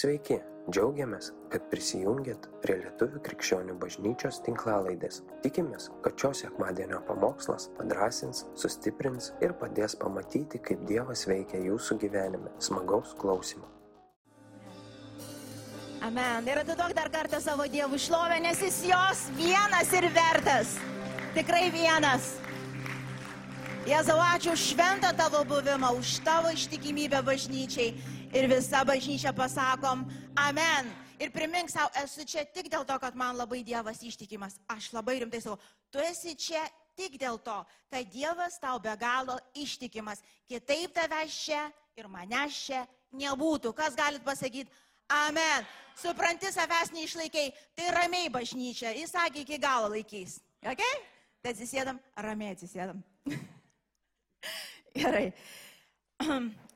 Sveiki, džiaugiamės, kad prisijungiat prie Lietuvų krikščionių bažnyčios tinklalaidės. Tikimės, kad šios sekmadienio pamokslas padrasins, sustiprins ir padės pamatyti, kaip Dievas veikia jūsų gyvenime. Smagaus klausimų. Amen. Ir atiduok dar kartą savo Dievų šlovę, nes jis jos vienas ir vertas. Tikrai vienas. Jėzau, ačiū už šventą tavo buvimą, už tavo ištikimybę bažnyčiai. Ir visa bažnyčia pasakom, amen. Ir primink savo, esu čia tik dėl to, kad man labai Dievas ištikimas. Aš labai rimtai savo, tu esi čia tik dėl to, kad Dievas tau be galo ištikimas. Kitaip tavęs čia ir manęs čia nebūtų. Kas galit pasakyti? Amen. Supranti, savęs neišlaikiai. Tai ramiai bažnyčia. Jis sakė, iki galo laikys. Ok? Tai atsisėdam, ramiai atsisėdam. Gerai.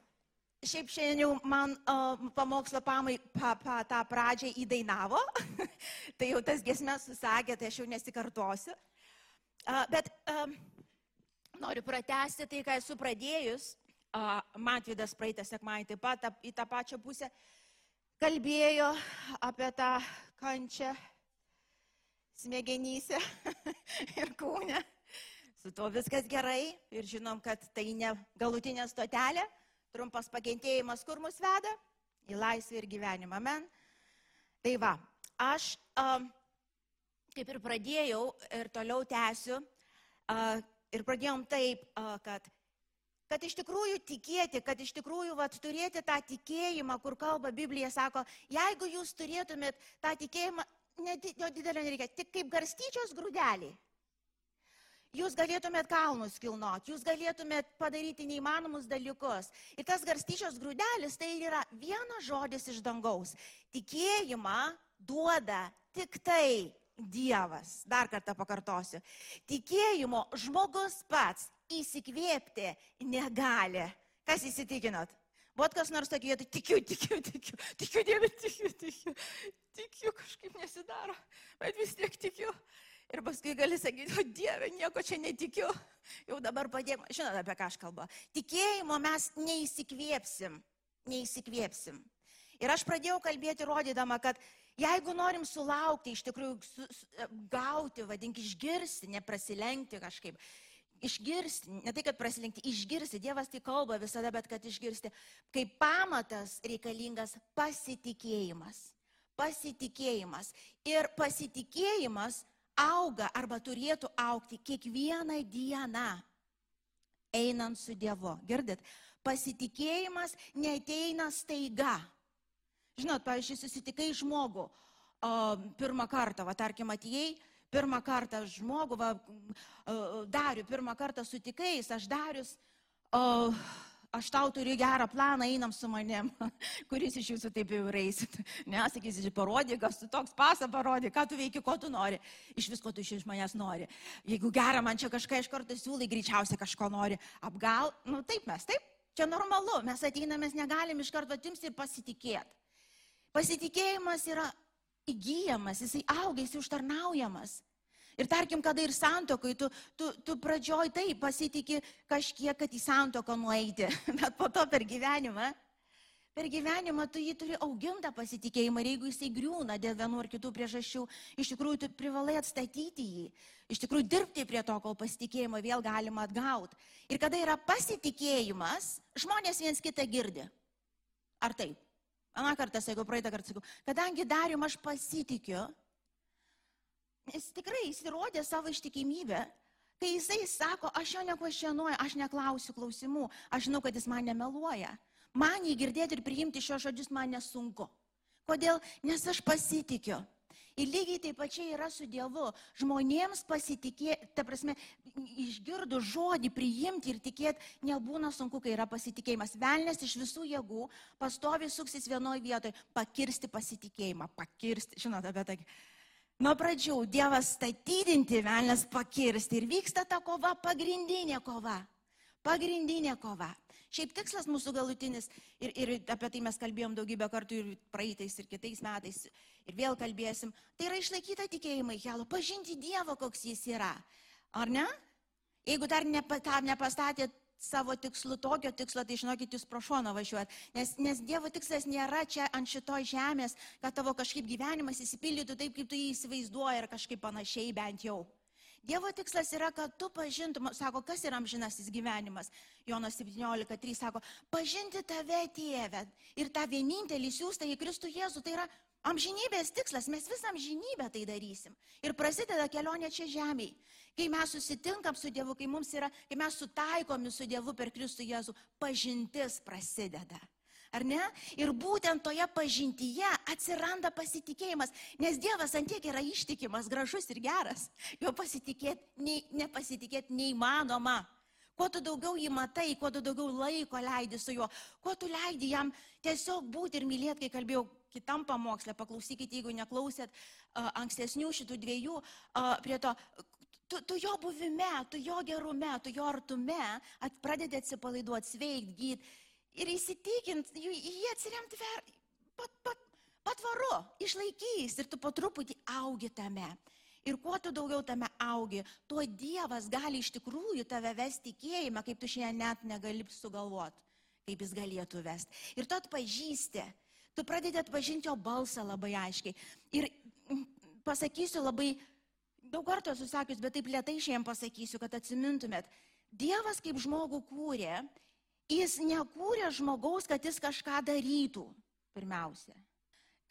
Šiaip šiandien jau man uh, pamokslo pamai pa, pa, tą pradžią įdainavo, tai jau tas gesmes susakė, tai aš jau nesikartosiu. Uh, bet uh, noriu pratesti tai, ką esu pradėjus. Uh, Matvidas praeitą sekmąjį taip pat ap, į tą pačią pusę kalbėjo apie tą kančią smegenyse ir kūne. Su to viskas gerai ir žinom, kad tai ne galutinė stotelė trumpas pagentėjimas, kur mus veda? Į laisvę ir gyvenimą. Amen. Tai va, aš kaip ir pradėjau ir toliau tęsiu. Ir pradėjom taip, kad, kad iš tikrųjų tikėti, kad iš tikrųjų vat, turėti tą tikėjimą, kur kalba Biblija, sako, jeigu jūs turėtumėt tą tikėjimą, nedidelio nereikia, tik kaip garstyčios grūdeliai. Jūs galėtumėt kalnus kilnot, jūs galėtumėt padaryti neįmanomus dalykus. Ir tas garstyčios grūdelis tai yra vienas žodis iš dangaus. Tikėjimą duoda tik tai Dievas. Dar kartą pakartosiu. Tikėjimo žmogus pats įsikvėpti negali. Kas įsitikinot? Vat kas nors sakė, tai tikiu, tikiu, tikiu, tikiu Dievui, tikiu, tikiu, tikiu, kažkaip nesidaro, bet vis tiek tikiu. Ir paskui gali sakyti, o Dieve, nieko čia netikiu. Jau dabar padėk, žinote, apie ką aš kalbu. Tikėjimo mes neįsikvėpsim, neįsikvėpsim. Ir aš pradėjau kalbėti rodydama, kad jeigu norim sulaukti, iš tikrųjų su, su, gauti, vadink, išgirsti, neprasilenkti kažkaip, išgirsti, ne tai, kad prasilenkti, išgirsti, Dievas tai kalba visada, bet kad išgirsti, kaip pamatas reikalingas pasitikėjimas. Pasitikėjimas. Ir pasitikėjimas auga arba turėtų aukti kiekvieną dieną einant su Dievu. Girdit, pasitikėjimas neteina staiga. Žinot, pavyzdžiui, susitikai žmogų o, pirmą kartą, va, tarkim, atėjai, pirmą kartą žmogų, va, dariu, pirmą kartą sutikais, aš darius, o, aš tau turiu gerą planą, einam su manim, kuris iš jūsų taip jau reisit. Nesakysi, parodyk, kas tu toks pasą parodyk, ką tu veiki, ko tu nori. Iš visko tu iš manęs nori. Jeigu gera, man čia kažką iš karto siūlai, greičiausiai kažko nori. Apgal, nu taip mes, taip, čia normalu, mes ateiname, mes negalim iš karto atimti ir pasitikėti. Pasitikėjimas yra įgyjamas, jisai auga, jisai užtarnaujamas. Ir tarkim, kada ir santokai, tu, tu, tu pradžioj taip pasitikė kažkiek, kad į santoką nueiti, bet po to per gyvenimą, per gyvenimą tu jį turi augintą pasitikėjimą ir jeigu jisai griūna dėl vienų ar kitų priežasčių, iš tikrųjų tu privalai atstatyti jį, iš tikrųjų dirbti prie to, kol pasitikėjimą vėl galima atgauti. Ir kada yra pasitikėjimas, žmonės viens kitą girdi. Ar taip? Aną kartą, jeigu praeitą kartą sakau, kadangi darium aš pasitikiu, Jis tikrai įsirodė savo ištikimybę. Kai jisai sako, aš jo nekvestionuoju, aš neklausiu klausimų, aš žinau, kad jis man nemeluoja. Man jį girdėti ir priimti šios žodžius man nesunku. Kodėl? Nes aš pasitikiu. Ir lygiai taip pačiai yra su Dievu. Žmonėms pasitikėti, ta prasme, išgirdų žodį priimti ir tikėti nebūna sunku, kai yra pasitikėjimas. Velnės iš visų jėgų pastovi suksis vienoje vietoje, pakirsti pasitikėjimą, pakirsti, žinote, apie tai. Nuo pradžių Dievas statydinti, velnės pakirsti ir vyksta ta kova, pagrindinė kova. Pagrindinė kova. Šiaip tikslas mūsų galutinis, ir, ir apie tai mes kalbėjom daugybę kartų ir praeitais, ir kitais metais, ir vėl kalbėsim, tai yra išlaikyti tikėjimą į kelą, pažinti Dievą, koks jis yra. Ar ne? Jeigu dar nepastatėt savo tikslu, tokio tikslo, tai žinokit, jūs pro šoną važiuojat. Nes, nes Dievo tikslas nėra čia ant šitos žemės, kad tavo kažkaip gyvenimas įsipildytų taip, kaip tu jį įsivaizduoji ir kažkaip panašiai bent jau. Dievo tikslas yra, kad tu pažintum, sako, kas yra amžinasis gyvenimas. Jonas 17.3 sako, pažinti tave, tėvę ir tą vienintelį siūstą į Kristų Jėzų. Tai yra amžinybės tikslas, mes visą amžinybę tai darysim. Ir prasideda kelionė čia žemėje. Kai mes susitinkam su Dievu, kai mums yra, kai mes sutaikomi su Dievu per Kristų Jėzų, pažintis prasideda. Ar ne? Ir būtent toje pažintyje atsiranda pasitikėjimas, nes Dievas antiek yra ištikimas, gražus ir geras. Jo pasitikėti, nei, nepasitikėti neįmanoma. Kuo tu daugiau jį matai, kuo tu daugiau laiko leidi su juo, kuo tu leidi jam tiesiog būti ir mylėti, kai kalbėjau kitam pamokslė, paklausykite, jeigu neklausėt ankstesnių šitų dviejų, prie to, tu, tu jo buvime, tu jo gerume, tu jo artume pradedi atsipalaiduoti, sveikti, gydyti ir įsitikint, jį atsiremti ver, pat, pat, patvaru, išlaikys ir tu po truputį augi tame. Ir kuo tu daugiau tame augi, tuo Dievas gali iš tikrųjų tave vesti tikėjimą, kaip tu šiandien net negali sugalvoti, kaip jis galėtų vesti. Ir tu atpažįsti, tu pradedi atpažinti jo balsą labai aiškiai. Ir pasakysiu labai, daug kartų esu sakius, bet taip lietai šiandien pasakysiu, kad atsimintumėt. Dievas kaip žmogų kūrė, Jis nekūrė žmogaus, kad jis kažką darytų, pirmiausia.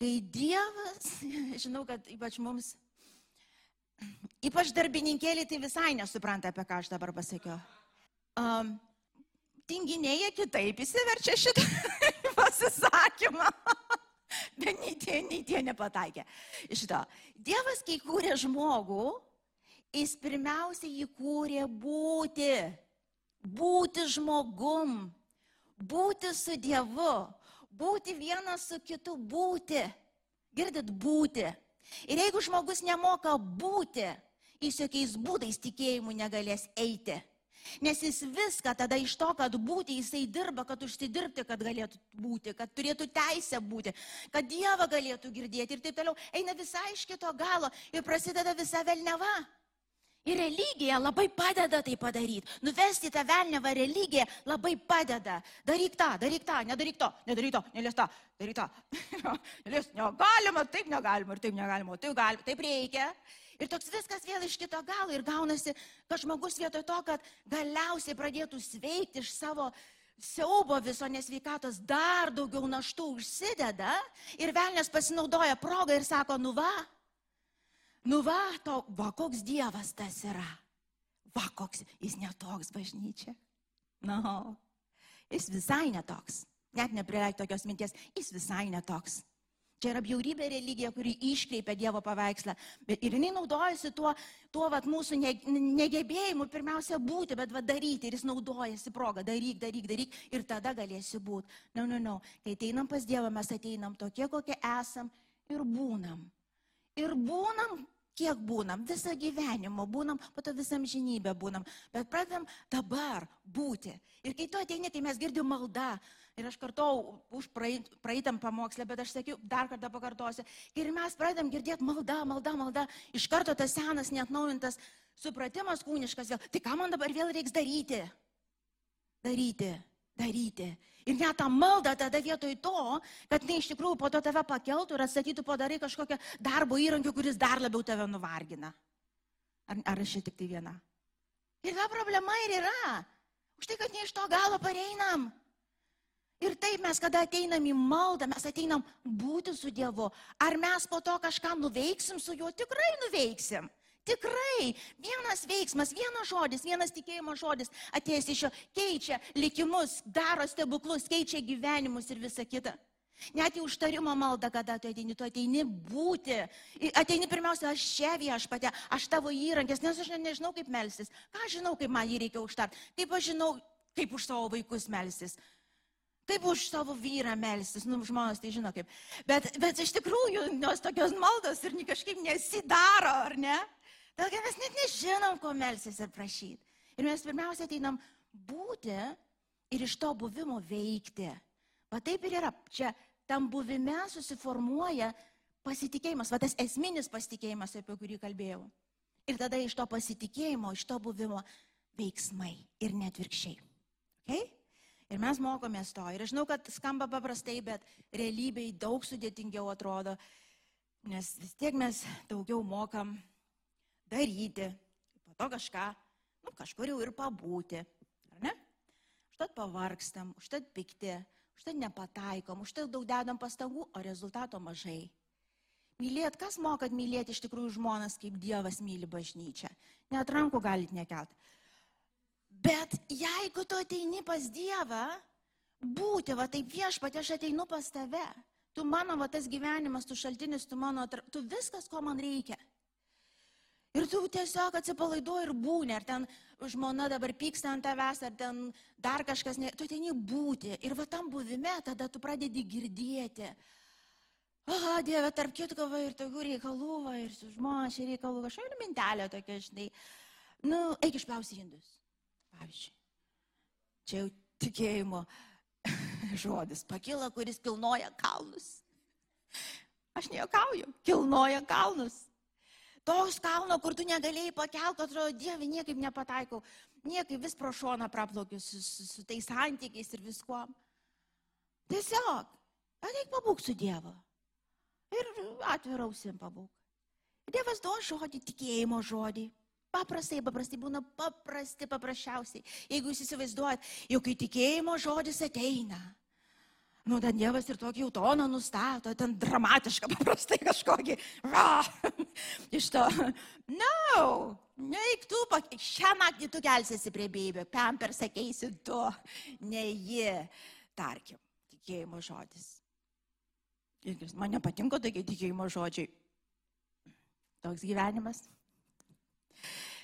Kai Dievas, žinau, kad ypač mums, ypač darbininkėlį, tai visai nesupranta, apie ką aš dabar pasakiau. Um, tinginėje kitaip įsiverčia šitą pasisakymą. Bet nei tie, nei tie nepataikė. Šitą. Dievas, kai kūrė žmogų, jis pirmiausia jį kūrė būti būti žmogum, būti su Dievu, būti vienas su kitu, būti. Girdit, būti. Ir jeigu žmogus nemoka būti, jis jokiais būdais tikėjimu negalės eiti. Nes jis viską tada iš to, kad būti, jisai dirba, kad užsidirbti, kad galėtų būti, kad turėtų teisę būti, kad Dievą galėtų girdėti ir taip toliau. Eina visai iš kito galo ir prasideda visa velneva. Ir religija labai padeda tai padaryti. Nuvesti tą velnevą religiją labai padeda. Daryk tą, daryk tą, nedaryk to, nedaryk to, nelies tą, daryk tą. nelies, negalima, taip negalima, ir taip negalima, taip galima, taip reikia. Ir toks viskas vėl iš kito galo ir gaunasi, kad žmogus vietoj to, kad galiausiai pradėtų sveikti iš savo siaubo viso nesveikatos, dar daugiau naštų užsideda ir velnės pasinaudoja progą ir sako, nu va, Nu va, to, va koks Dievas tas yra. Va koks, jis netoks bažnyčia. Na, no, jis visai netoks. Net neprileik tokios minties, jis visai netoks. Čia yra bjaurybė religija, kuri iškreipia Dievo paveikslą. Bet ir jinai naudojasi tuo, tuo vat, mūsų ne, negebėjimu pirmiausia būti, bet vat, daryti. Ir jis naudojasi progą. Daryk, daryk, daryk. Ir tada galėsi būti. Na, na, na. Kai ateinam pas Dievą, mes ateinam tokie, kokie esam ir būnam. Ir būnam Kiek būnam, visą gyvenimą būnam, po to visą žinybę būnam, bet pradedam dabar būti. Ir kai tu ateini, tai mes girdim maldą. Ir aš kartau už praeit, praeitam pamokslę, bet aš sakiau, dar kartą pakartosiu. Ir mes pradedam girdėti maldą, maldą, maldą. Iš karto tas senas, net naujintas supratimas kūniškas. Tai ką man dabar vėl reiks daryti? Daryti, daryti. Ir net tą maldą tada vietoj to, kad tai iš tikrųjų po to tave pakeltų ir atstatytų padarai kažkokią darbo įrankį, kuris dar labiau tave nuvargina. Ar, ar aš čia tik tai viena? Ir ta problema ir yra. Už tai, kad ne iš to galo pareinam. Ir taip mes, kada ateinam į maldą, mes ateinam būti su Dievu. Ar mes po to kažką nuveiksim su juo? Tikrai nuveiksim. Tikrai vienas veiksmas, vienas žodis, vienas tikėjimo žodis atėjęs iš jo keičia likimus, daro stebuklus, keičia gyvenimus ir visa kita. Net į užtarimo maldą, kada tu ateini, tu ateini būti. Ateini pirmiausia, aš čia viešpatė, aš tavo įrankis, nes aš nežinau, kaip melsis. Ką žinau, kaip man jį reikia užtart. Kaip aš žinau, kaip už savo vaikus melsis. Kaip už savo vyrą melsis, nu, žmonės tai žino kaip. Bet, bet iš tikrųjų, jos tokios maldos ir kažkaip nesidaro, ar ne? Dėl to mes net nežinom, ko melsis ir prašyti. Ir mes pirmiausia ateinam būti ir iš to buvimo veikti. Va taip ir yra. Čia tam buvime susiformuoja pasitikėjimas, va tas esminis pasitikėjimas, apie kurį kalbėjau. Ir tada iš to pasitikėjimo, iš to buvimo veiksmai ir netvirkščiai. Okay? Ir mes mokomės to. Ir aš žinau, kad skamba paprastai, bet realybėj daug sudėtingiau atrodo, nes vis tiek mes daugiau mokam daryti, po to kažką, nu, kažkur jau ir pabūti. Ar ne? Užtat pavargstam, užtat pikti, užtat nepataikom, užtat daug dedam pastangų, o rezultato mažai. Mylėt, kas mokat mylėti iš tikrųjų žmonas, kaip Dievas myli bažnyčią. Net rankų galit nekelt. Bet jeigu tu ateini pas Dievą, būti, va taip viešpatė, aš ateinu pas tave. Tu mano, va tas gyvenimas, tu šaltinis, tu mano, tu viskas, ko man reikia. Ir tu tiesiog atsipalaiduoji ir būni, ar ten žmona dabar pyksta ant tavęs, ar ten dar kažkas, ne, tu ateini būti. Ir va tam buvime tada tu pradedi girdėti. O, Dieve, tarp kitko, va ir tokių reikalų, va ir su žmona šį reikalų, kažkokia mintelė tokia, žinai. Nu, eik išplausi indus pavyzdžiui. Čia jau tikėjimo žodis. Pakyla, kuris kilnoja kalnus. Aš nejuokauju, kilnoja kalnus. Toks kalno, kur tu negalėjai pakelti, atrodo, Dieve, niekaip nepataikau, niekaip vis pro šoną praplaukiu su, su, su tais santykiais ir viskuo. Tiesiog, ateik pabūk su Dievu. Ir atvirausim pabūk. Dievas duos žodį, tikėjimo žodį. Paprastai, paprastai būna paprasti, paprasčiausiai. Jeigu jūs įsivaizduojat, jau kai tikėjimo žodis ateina, nu, ten Dievas ir tokį jau toną nustato, ten dramatišką, paprastai kažkokį, ra, iš to, no, neik tu, šią naktį tu kelsiesi prie bėbio, pam per sakeisi tu, ne ji, tarkim, tikėjimo žodis. Man nepatinka tokie tikėjimo žodžiai. Toks gyvenimas.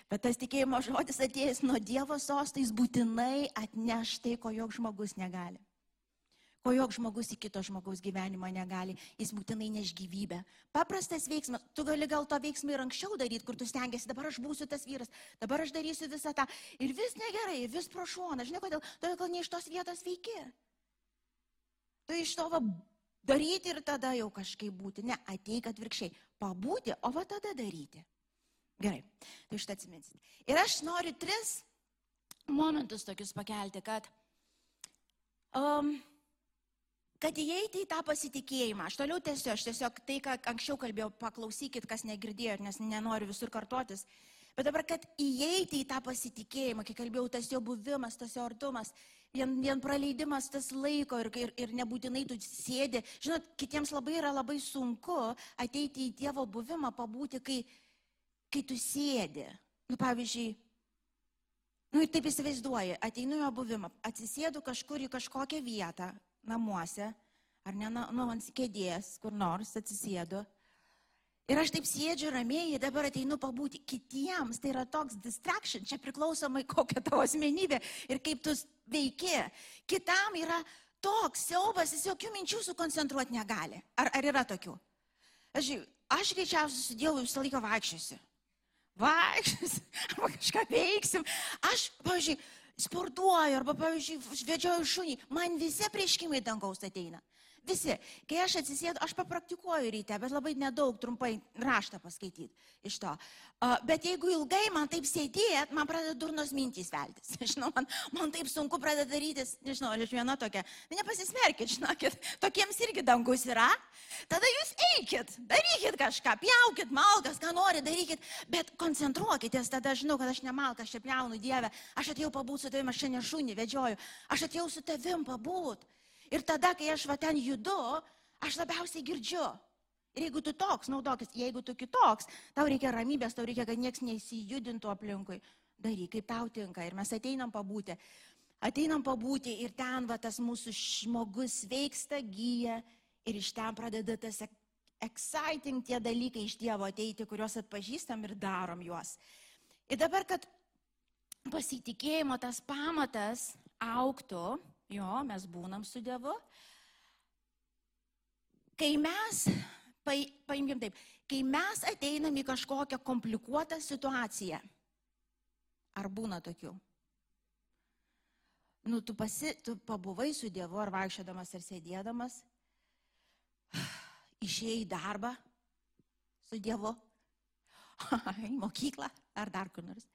Bet tas tikėjimo žodis atėjęs nuo Dievo sosto, jis būtinai atneš tai, ko jok žmogus negali. Ko jok žmogus į kito žmogaus gyvenimą negali, jis būtinai neš gyvybę. Paprastas veiksmas, tu gali gal to veiksmą ir anksčiau daryti, kur tu stengiasi, dabar aš būsiu tas vyras, dabar aš darysiu visą tą. Ir vis negerai, vis pro šoną, žinai kodėl, todėl gal ne iš tos vietos veiki. Tu iš to va, daryti ir tada jau kažkaip būti. Ne, ateik atvirkščiai, pabūti, o va tada daryti. Gerai, tai šitą atsiminsit. Ir aš noriu tris momentus tokius pakelti, kad, um, kad įeiti į tą pasitikėjimą. Aš toliau tiesiog, aš tiesiog tai, ką anksčiau kalbėjau, paklausykit, kas negirdėjo, nes nenoriu visur kartotis. Bet dabar, kad įeiti į tą pasitikėjimą, kai kalbėjau, tas jo buvimas, tas jo artumas, vien, vien praleidimas tas laiko ir, ir, ir nebūtinai tu sėdi. Žinot, kitiems labai yra labai sunku ateiti į Dievo buvimą, pabūti, kai kai tu sėdi, nu pavyzdžiui, nu ir taip įsivaizduoji, ateinu jo buvimą, atsisėdu kažkur į kažkokią vietą namuose, ar ne, nu, ant kėdės, kur nors atsisėdu. Ir aš taip sėdžiu ramiai, dabar ateinu pabūti kitiems, tai yra toks distraction, čia priklausomai kokia tavo asmenybė ir kaip tu veiki. Kitam yra toks siaubas, jis jokių minčių sukoncentruoti negali. Ar, ar yra tokių? Aš, aš greičiausiai su Dievu visą laiką vaikščiosiu vaikščiosim, arba kažką veiksim. Aš, pavyzdžiui, sportuoju, arba, pavyzdžiui, vedžioju šunį, man visi prieškimai dangaus ateina. Visi. Kai aš atsisėdu, aš papraktikuoju ryte, bet labai nedaug trumpai raštą paskaityti iš to. Uh, bet jeigu ilgai man taip sėdėt, man pradeda durnos mintys veltis. Žinau, man, man taip sunku pradeda darytis, nežinau, aš viena tokia. Nepasismerkit, žinokit, tokiems irgi dangus yra. Tada jūs eikit, darykit kažką, pjaukit malkas, ką nori, darykit, bet koncentruokitės, tada žinau, kad aš nemalkas, aš čia pjaunu Dievę, aš atėjau pabūti su tavimi, aš čia nešunį vedžioju, aš atėjau su tavim pabūti. Ir tada, kai aš va ten judu, aš labiausiai girdžiu. Ir jeigu tu toks, naudokis, jeigu tu kitoks, tau reikia ramybės, tau reikia, kad niekas neįsijudintų aplinkui. Daryk, kaip tau tinka. Ir mes ateinam pabūti. Ateinam pabūti ir ten va tas mūsų žmogus veiksta, gyja ir iš ten pradeda tas exciting tie dalykai iš Dievo ateiti, kuriuos atpažįstam ir darom juos. Ir dabar, kad pasitikėjimo tas pamatas auktų, Jo, mes būnam su Dievu. Kai mes, paimkim taip, kai mes ateinam į kažkokią komplikuotą situaciją, ar būna tokių? Nu, tu, pasi, tu pabuvai su Dievu ar vaikščiodamas ar sėdėdamas, išėjai į darbą su Dievu, į mokyklą ar dar kur nors.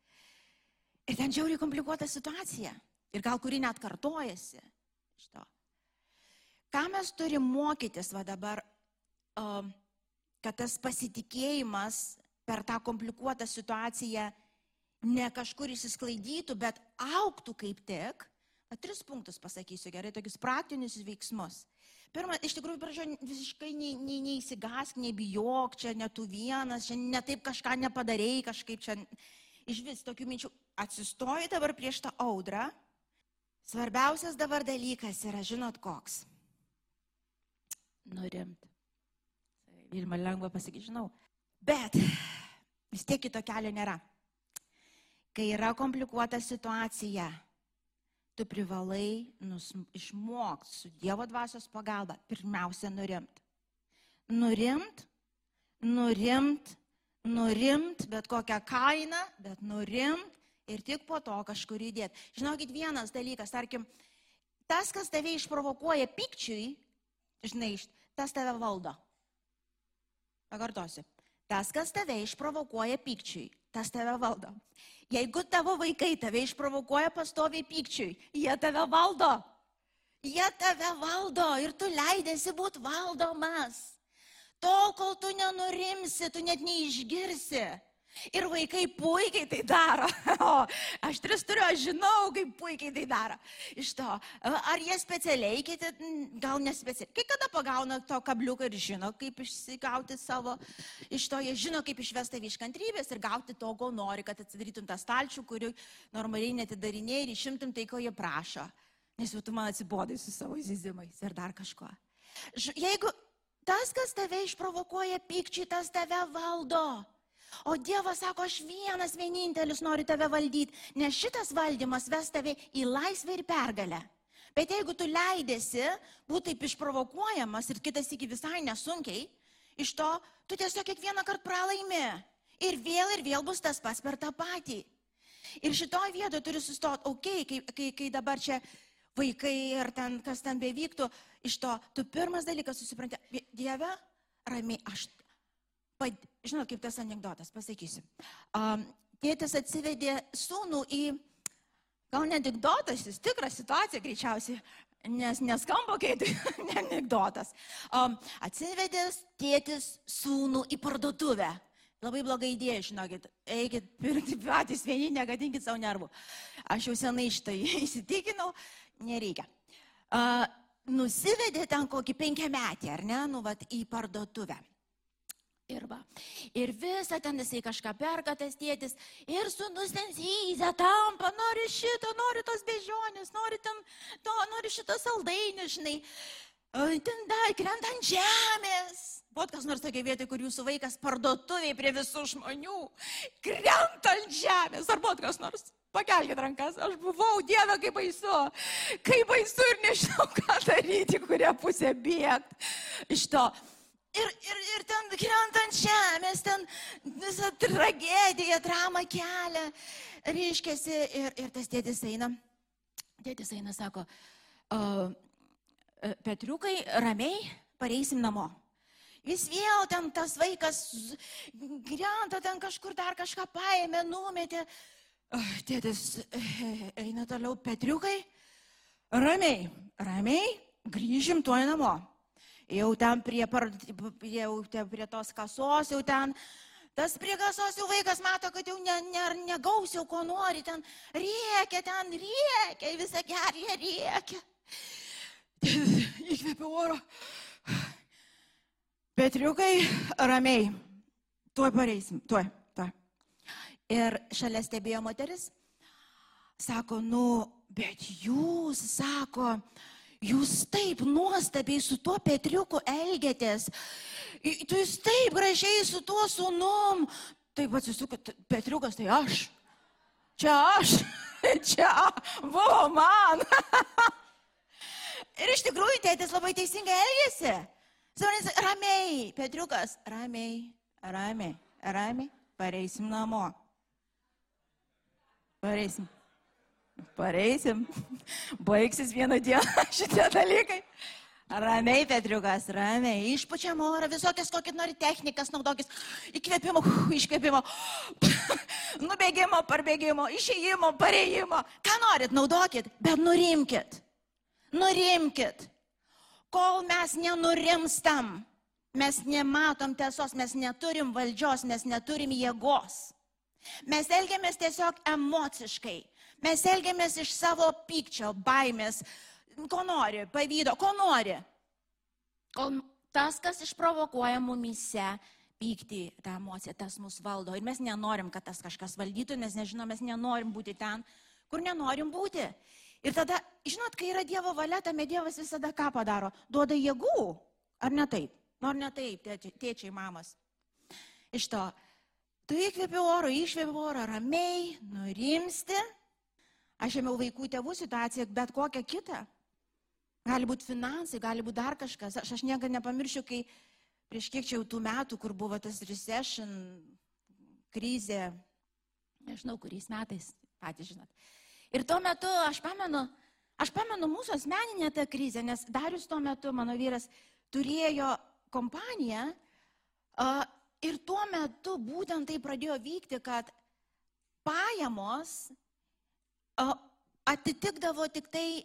Ir ten žiauriai komplikuota situacija. Ir gal kuri net kartojasi iš to. Ką mes turim mokytis va dabar, kad tas pasitikėjimas per tą komplikuotą situaciją ne kažkur įsisklaidytų, bet auktų kaip tik. Tris punktus pasakysiu gerai, tokius praktinius veiksmus. Pirma, iš tikrųjų, prašau, visiškai nei, nei, neįsigask, nebijok, čia ne tu vienas, čia ne taip kažką nepadarėjai, kažkaip čia iš vis tokių minčių. Atsistoji dabar prieš tą audrą. Svarbiausias dabar dalykas yra, žinot, koks. Nurimt. Ir man lengva pasakyti, žinau. Bet vis tiek kito kelio nėra. Kai yra komplikuota situacija, tu privalai išmokti su Dievo dvasios pagalba pirmiausia nurimt. Nurimt, nurimt, nurimt, bet kokią kainą, bet nurimt ir tik po to kažkur įdėti. Žinokit, vienas dalykas, tarkim, tas, kas tave išprovokuoja pikčiui, žinai, tas tave valdo. Pakartosiu. Tas, kas tave išprovokuoja pikčiui, tas tave valdo. Jeigu tavo vaikai tave išprovokuoja pastoviai pykčiui, jie tave valdo. Jie tave valdo ir tu leidėsi būti valdomas. Tol, kol tu nenurimsi, tu net neišgirsi. Ir vaikai puikiai tai daro. O aš tris turiu, aš žinau, kaip puikiai tai daro. Iš to, ar jie specialiai, kiti gal nespecialiai. Kai kada pagauna to kabliuką ir žino, kaip išsigauti savo, iš to jie žino, kaip išvesti iš kantrybės ir gauti to, ko nori, kad atsidarytum tą stalčių, kurių normaliai netidarinėjai ir išimtum tai, ko jie prašo. Nes jau tu man atsibodai su savo įzizimais ir dar kažko. Jeigu tas, kas tave išprovokuoja pykčiai, tas tave valdo. O Dievas sako, aš vienas vienintelis noriu tave valdyti, nes šitas valdymas ves tave į laisvę ir pergalę. Bet jeigu tu leidėsi būti taip išprovokuojamas ir kitas iki visai nesunkiai, iš to tu tiesiog kiekvieną kartą pralaimi. Ir vėl ir vėl bus tas pats per tą patį. Ir šitoje vietoje turi sustoti, okei, okay, kai, kai, kai dabar čia vaikai ir ten kas ten bevyktų, iš to tu pirmas dalykas susipranti, Dieve, ramiai, aš, žinot, kaip tas anegdotas, pasakysiu. Um, tėtis atsivedė sūnų į, gal ne anegdotas, jis tikra situacija greičiausiai, nes neskamba kaip ne anegdotas. Um, atsivedė tėtis sūnų į parduotuvę. Labai bloga idėja, žinokit, eikit pirkti patys vieni, negadinkit savo nervų. Aš jau senai štai įsitikinau, nereikia. Uh, nusivedė ten kokį penkiametį, ar ne, nu, vat, į parduotuvę. Ir, va. ir visą ten jisai kažką perka tas tėtis. Ir sunus ten zyzia, tampa, nori šito, nori tos bežionės, nori ten to, nori šito saldainį, žinai. Ten dar krenta ant žemės. Buvo kas nors tokia vieta, kur jūsų vaikas parduotuviai prie visų žmonių krenta ant žemės. Ar buvo kas nors? Pakelkite rankas, aš buvau, Dieve, kaip baisu. Kaip baisu ir nežinau, ką daryti, kurią pusę bėgti. Iš to. Ir, ir, ir ten krentant žemės, ten visą tragediją, dramą kelia. Reiškiasi, ir, ir tas tėtis eina, tėtis eina, sako, uh, Petriukai, ramiai pareisim namo. Vis vėl ten tas vaikas grenta, ten kažkur dar kažką paėmė, numetė. Tėtis eina toliau, Petriukai, ramiai, ramiai, grįžim tuoj namo jau ten prie, jau ten prie tos kasos, jau ten tas prie kasos jau vaikas mato, kad jau ne, ne, negaus jau ko nori, ten rėkia, ten rėkia, visą gerį rėkia. Įkvėpiu oro. Petriukai, ramiai, tuoj pareisim, tuoj, tuoj. Ir šalia stebėjo moteris, sako, nu, bet jūs, sako, Jūs taip nuostabiai su tuo Petriuku elgėtės. Jūs taip gražiai su tuo sunum. Taip atsisuka, Petriukas tai aš. Čia aš. Čia buvo man. Ir iš tikrųjų tėtis labai teisingai elgėsi. Savonės, ramiai, Petriukas, ramiai, ramiai, ramiai, pareisim namo. Pareisim. Pareisim, baigsis vieną dieną šitie dalykai. Ramiai, Petriukas, ramiai. Išpučiam orą, visokias kokį nori technikas naudokis. Įkvėpimo, iškvėpimo, nubėgimo, parbėgimo, išėjimo, pareimo. Ką norit, naudokit, bet nurimkit. Nurimkit. Kol mes nenurimstam, mes nematom tiesos, mes neturim valdžios, mes neturim jėgos. Mes elgiamės tiesiog emociškai. Mes elgiamės iš savo pykčio, baimės, ko nori, pavydo, ko nori. Kol tas, kas išprovokuoja mumise pyktį, tą emociją, tas mus valdo. Ir mes nenorim, kad tas kažkas valdytų, nes nežinom, mes nenorim būti ten, kur nenorim būti. Ir tada, žinot, kai yra Dievo valia, tame Dievas visada ką padaro? Duoda jėgų. Ar ne taip? Nu, ar ne taip, tėčiai mamas. Iš to, tu įkvėpi oro, iškvėpi oro, ramiai, nurimsti. Aš ėmiau vaikų tėvų situaciją, bet kokią kitą. Gali būti finansai, gali būti dar kažkas. Aš, aš niekada nepamiršiu, kai prieš kiek čia jau tų metų, kur buvo tas recession, krizė, nežinau, kuriais metais, patys žinot. Ir tuo metu aš pamenu, aš pamenu mūsų asmeninę tą krizę, nes Darius tuo metu, mano vyras, turėjo kompaniją uh, ir tuo metu būtent tai pradėjo vykti, kad pajamos atitikdavo tik tai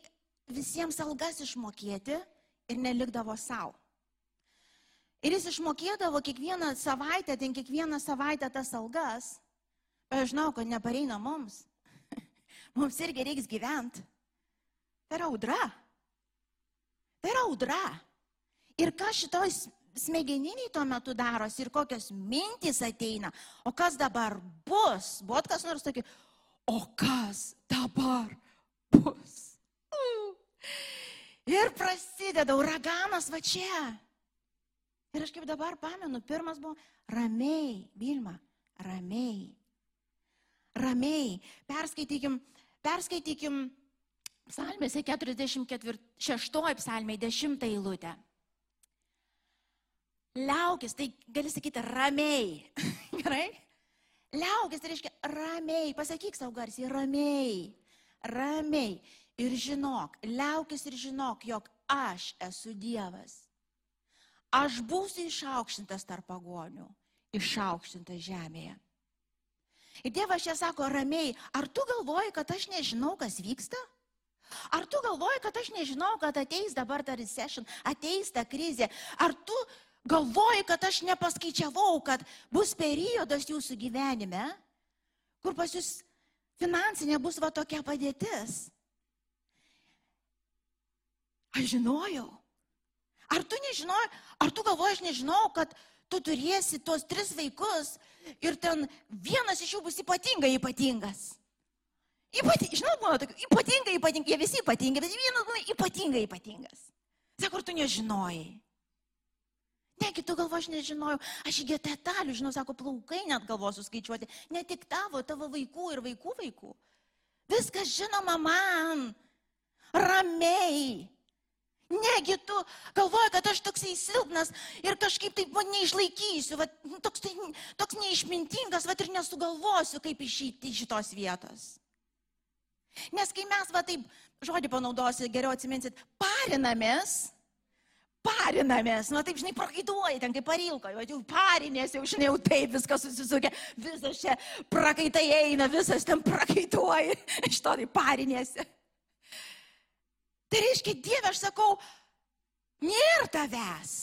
visiems algas išmokėti ir nelikdavo savo. Ir jis išmokėdavo kiekvieną savaitę, ten kiekvieną savaitę tas algas, bet aš žinau, kad nepareina mums. mums irgi reiks gyventi. Tai yra audra. Tai yra audra. Ir kas šitoj smegeniniai tuo metu darosi ir kokios mintys ateina, o kas dabar bus, buvo kas nors tokį, o kas dabar bus. Ir prasideda uraganas va čia. Ir aš kaip dabar pamenu, pirmas buvo ramiai, Vilma, ramiai. Ramiai. Perskaitykim, perskaitykim psalmėse 46 psalmė 10 eilutę. Liaukis, tai gali sakyti ramiai. Gerai? Liaukis, tai reiškia ramiai. Pasakyk savo garsiai, ramiai. Ramiai ir žinok, liaukis ir žinok, jog aš esu Dievas. Aš būsiu išaukštintas tarp pagonių, išaukštintas žemėje. Ir Dievas čia sako ramiai, ar tu galvoji, kad aš nežinau, kas vyksta? Ar tu galvoji, kad aš nežinau, kad ateis dabar ta recession, ateis ta krizė? Ar tu galvoji, kad aš nepaskaičiavau, kad bus periodas jūsų gyvenime, kur pas jūs finansinė bus va tokia padėtis? Aš žinojau. Ar tu nežinojai, ar tu galvoji, aš nežinau, kad tu turėsi tuos tris vaikus ir ten vienas iš jų bus ypatingai ypatingas. Ypati, žinau, būna tokių, ypatingai ypatingai, jie visi ypatingi, bet vienas būna ypatingai ypatingas. Sako, ar tu nežinojai? Negi tu galvo, aš nežinojau, aš iki detalių, žinau, sako, plaukai net galvosiu skaičiuoti, ne tik tavo, tavo vaikų ir vaikų vaikų. Viskas žinoma man, ramiai. Negi tu galvoji, kad aš toksai silpnas ir kažkaip taip man neišlaikysiu, va, toks, tai, toks neišmintingas, va ir nesugalvosiu, kaip išeiti iš šitos vietos. Nes kai mes, va taip, žodį panaudosiu, geriau atsiminsit, parinamės, parinamės, nu taip, žinai, prakaituoji, ten kaip parilko, jau, jau parinės, jau, žinai, jau taip viskas susisukia, visas čia prakaitai eina, visas ten prakaituoji, iš to tai parinėsi. Tai reiškia, Dieve, aš sakau, nėra tavęs.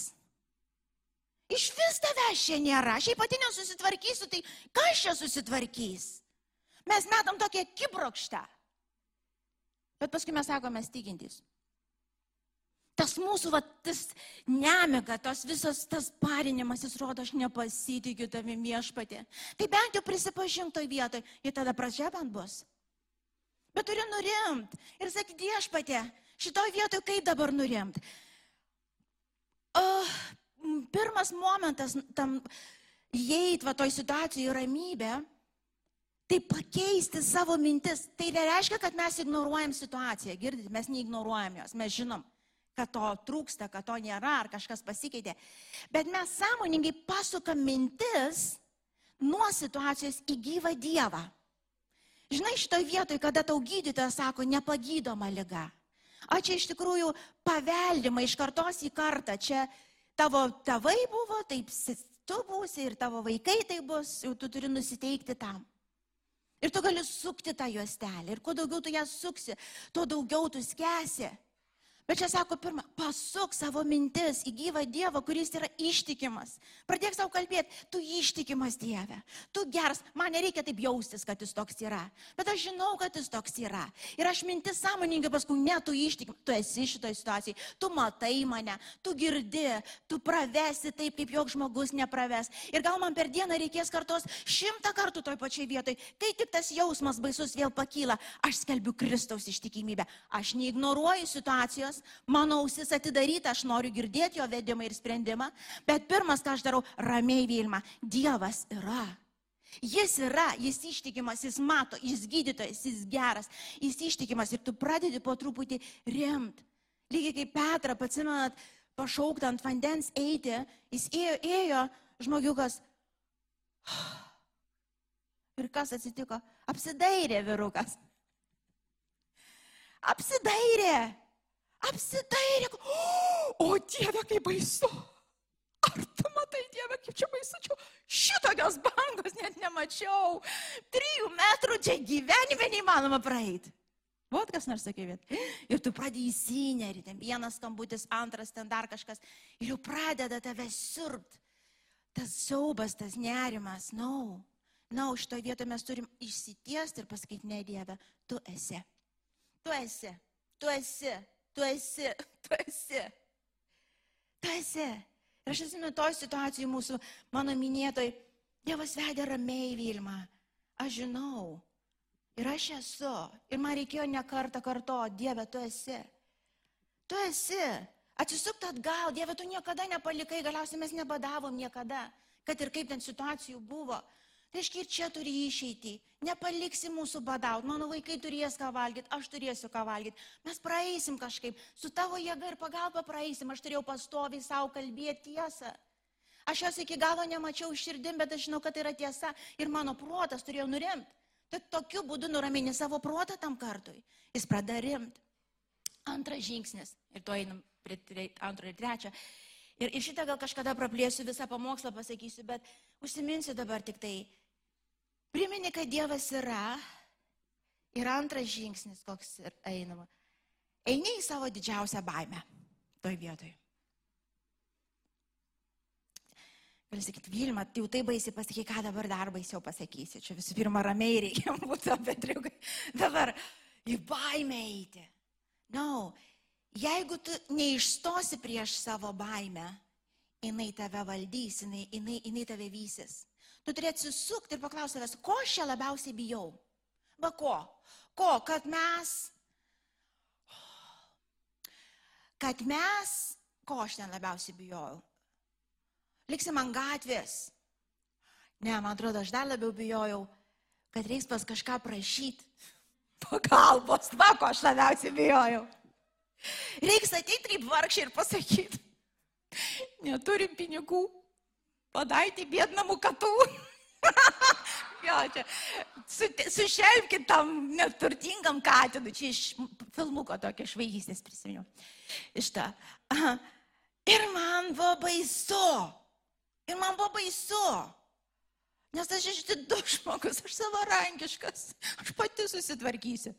Iš vis tavęs čia nėra. Aš jei pati nesusitvarkysiu, tai kas čia susitvarkys? Mes metam tokią kibrokštą. Bet paskui mes sakome tikintys. Tas mūsų, va, tas nemiga, tos visas tas parinimas, jis rodo, aš nepasitikiu tavimi viešpatė. Tai bent jau prisipažink toj vietoj, ir tada pradžia bent bus. Bet turi nurimt ir sakyti viešpatė, Šitoj vietoj kaip dabar nurimti? Uh, pirmas momentas tam įeit va toj situacijoje į ramybę, tai pakeisti savo mintis. Tai nereiškia, kad mes ignoruojam situaciją, girdit, mes neignoruojam jos, mes žinom, kad to trūksta, kad to nėra, ar kažkas pasikeitė. Bet mes sąmoningai pasukam mintis nuo situacijos į gyvą Dievą. Žinai, šitoje vietoje, kada tau gydytojas sako, nepagydoma lyga. A čia iš tikrųjų paveldima iš kartos į kartą. Čia tavo tėvai buvo, taip tu būsi ir tavo vaikai tai bus, jau tu turi nusiteikti tam. Ir tu gali sukti tą juostelę. Ir kuo daugiau tu ją suksi, tuo daugiau tu skęsi. Bet čia sako, pirmą, pasuk savo mintis į gyvą Dievą, kuris yra ištikimas. Pradėk savo kalbėti, tu ištikimas Dieve, tu geras, man nereikia taip jaustis, kad jis toks yra. Bet aš žinau, kad jis toks yra. Ir aš mintis sąmoningai paskui, ne, tu ištikimas, tu esi šitoje situacijoje, tu matai mane, tu girdi, tu pravesi taip, kaip jok žmogus nepraves. Ir gal man per dieną reikės kartos šimtą kartų toj pačiai vietoj. Kai tik tas jausmas baisus vėl pakyla, aš skelbiu Kristaus ištikimybę. Aš neignoruoju situacijos Dievas, mano ausis atidaryta, aš noriu girdėti jo vedimą ir sprendimą, bet pirmas, ką aš darau, ramiai Vilma, Dievas yra. Jis yra, jis ištikimas, jis mato, jis gydytojas, jis geras, jis ištikimas ir tu pradedi po truputį rimt. Lygiai kaip Petra, atsimenat, pašaukt ant vandens eiti, jis ėjo, ėjo žmogiukas. Ir kas atsitiko? Apsidairė vyrukas. Apsidairė. Apsidairė. O Dieve, kaip baisu. Ar tu matai, Dieve, kaip čia baisu? Čia šitokios bangos net nemačiau. Trijų metrų čia gyvenime neįmanoma praeiti. Vot kas nors sakė, bet. Ir tu pradėjai įsinerį, ten vienas skambutis, antras, ten dar kažkas. Ir jau pradeda tave sirpt. Tas siaubas, tas nerimas. Na, no. na, no, šitoje vietoje mes turim išsitiesti ir pasakyti, ne Dieve, tu esi. Tu esi. Tu esi. Tu esi, tu esi. Tu esi. Ir aš esu toj situacijai mūsų, mano minėtoj, Dievas vedė ramiai Vilma. Aš žinau. Ir aš esu. Ir man reikėjo ne kartą karto, Dieve, tu esi. Tu esi. Atsisukti atgal, Dieve, tu niekada nepalikai, galiausiai mes nebadavom niekada, kad ir kaip ten situacijų buvo. Reiškia, ir čia turi išeiti. Nepaliksi mūsų badaut. Mano vaikai turės ką valgyti, aš turėsiu ką valgyti. Mes praeisim kažkaip. Su tavo jėga ir pagalba praeisim. Aš turėjau pastoviai savo kalbėti tiesą. Aš jos iki galo nemačiau širdim, bet aš žinau, kad tai yra tiesa. Ir mano protas turėjo nurimti. Tad tokiu būdu nuramini savo protą tam kartui. Jis pradeda rimti. Antras žingsnis. Ir to einam prie antro ir trečio. Ir, ir šitą gal kažkada praplėsiu visą pamokslą, pasakysiu, bet užsiminsiu dabar tik tai. Primini, kad Dievas yra. Ir antras žingsnis, koks ir einama. Eini į savo didžiausią baimę toj vietoj. Gali sakyti, Vilma, jau tai baisiai pasakai, ką dabar dar baisiau pasakysi. Čia visų pirma ramiai reikia būti, bet triukai. Dabar į baimę eiti. Na, no, Jeigu tu neišstosi prieš savo baimę, jinai tave valdys, jinai, jinai, jinai tave vysis. Tu turi atsisukti ir paklausti savęs, ko aš čia labiausiai bijau? Va ko? Ko? Kad mes. Kad mes. Ko aš ten labiausiai bijojau? Liksim ant gatvės. Ne, man atrodo, aš dar labiau bijojau, kad reiks pas kažką prašyti. Pagalbos, va, ko aš labiausiai bijojau. Reiks ateiti kaip vargšai ir pasakyti, neturim pinigų, padaiti bėdnamų katų. jo, čia, su, sušelkit tam neturtingam katinui, čia iš filmuko tokio švaigystės prisiminiau. Iš tą. Ir man buvo baisu. Ir man buvo baisu. Nes aš išdidus žmogus, aš savarankiškas, aš pati susitvarkysiu.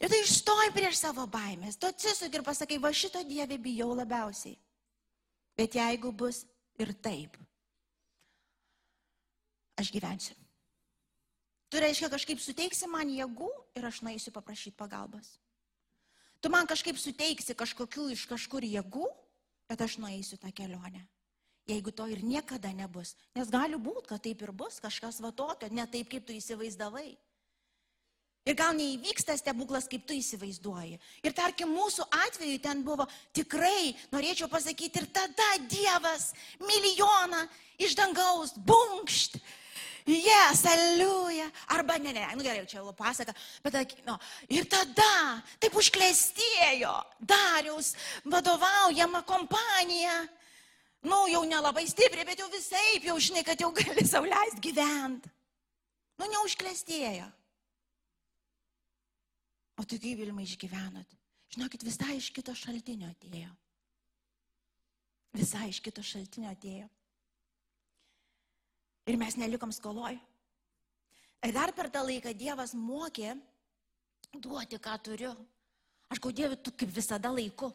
Ir tai išstoj prieš savo baimės. Tu atsisuk ir pasakai, va šito Dievė bijau labiausiai. Bet jeigu bus ir taip, aš gyvensiu. Tu reiškia kažkaip suteiksi man jėgų ir aš naisiu paprašyti pagalbos. Tu man kažkaip suteiksi kažkokių iš kažkur jėgų, bet aš nueisiu tą kelionę. Jeigu to ir niekada nebus. Nes gali būti, kad taip ir bus, kažkas va tokio, ne taip, kaip tu įsivaizdavai. Ir gal neįvyks tas stebuklas, kaip tu įsivaizduoji. Ir tarkim, mūsų atveju ten buvo tikrai, norėčiau pasakyti, ir tada Dievas milijoną iš dangaus, bunkšt. Yes, aliuja. Arba ne, ne, nu gerai, čia jau pasaka, bet, nu, ir tada taip užklestėjo Dariaus vadovaujama kompanija. Nu, jau nelabai stipriai, bet jau visai, jau žinai, kad jau gali sauliais gyventi. Nu, neužklestėjo. O tai kaip Vilma išgyvenot? Žinokit, visai iš kito šaltinio atėjo. Visai iš kito šaltinio atėjo. Ir mes nelikom skoloj. Ir dar per tą laiką Dievas mokė duoti, ką turiu. Aš gau Dievui, tu kaip visada laiku.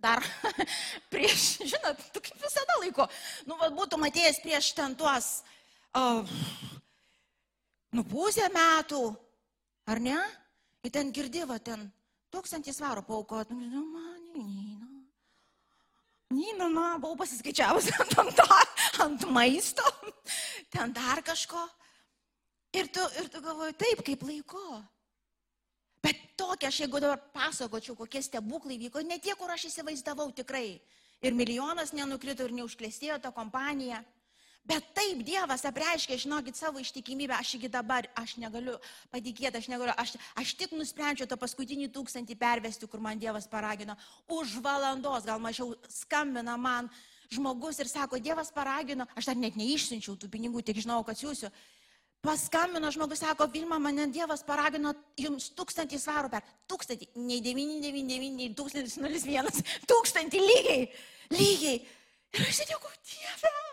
Dar prieš, žinot, tu kaip visada laiku. Nu, vad būtų matėjęs prieš ten tuos, uh, nu, pusę metų, ar ne? Ir ten girdėva, ten tūkstantį svarų paukot. Nu, man, Nina. Nina, na, buvau pasiskaičiavus ant, ant, ant maisto, ten dar kažko. Ir tu, ir tu galvoji, taip, kaip laiku. Bet tokia, aš jeigu dabar pasakočiau, kokie stebuklai vyko, ne tie, kur aš įsivaizdavau tikrai. Ir milijonas nenukrito ir neužklėstėjo ta kompanija. Bet taip Dievas apreiškia, žinokit, savo ištikimybę, aš iki dabar, aš negaliu patikėti, aš negaliu, aš, aš tik nusprendžiau tą paskutinį tūkstantį pervesti, kur man Dievas paragino. Už valandos, gal mažiau skambina man žmogus ir sako, Dievas paragino, aš dar net neišsiunčiau tų pinigų, tik žinau, kad siūsiu. Paskambino žmogus, sako, Vilma, mane Dievas paragino jums tūkstantį svarų per. Tūkstantį, nei 999, nei 1001, tūkstantį lygiai, lygiai. Ir aš sėdėjau, Dieve.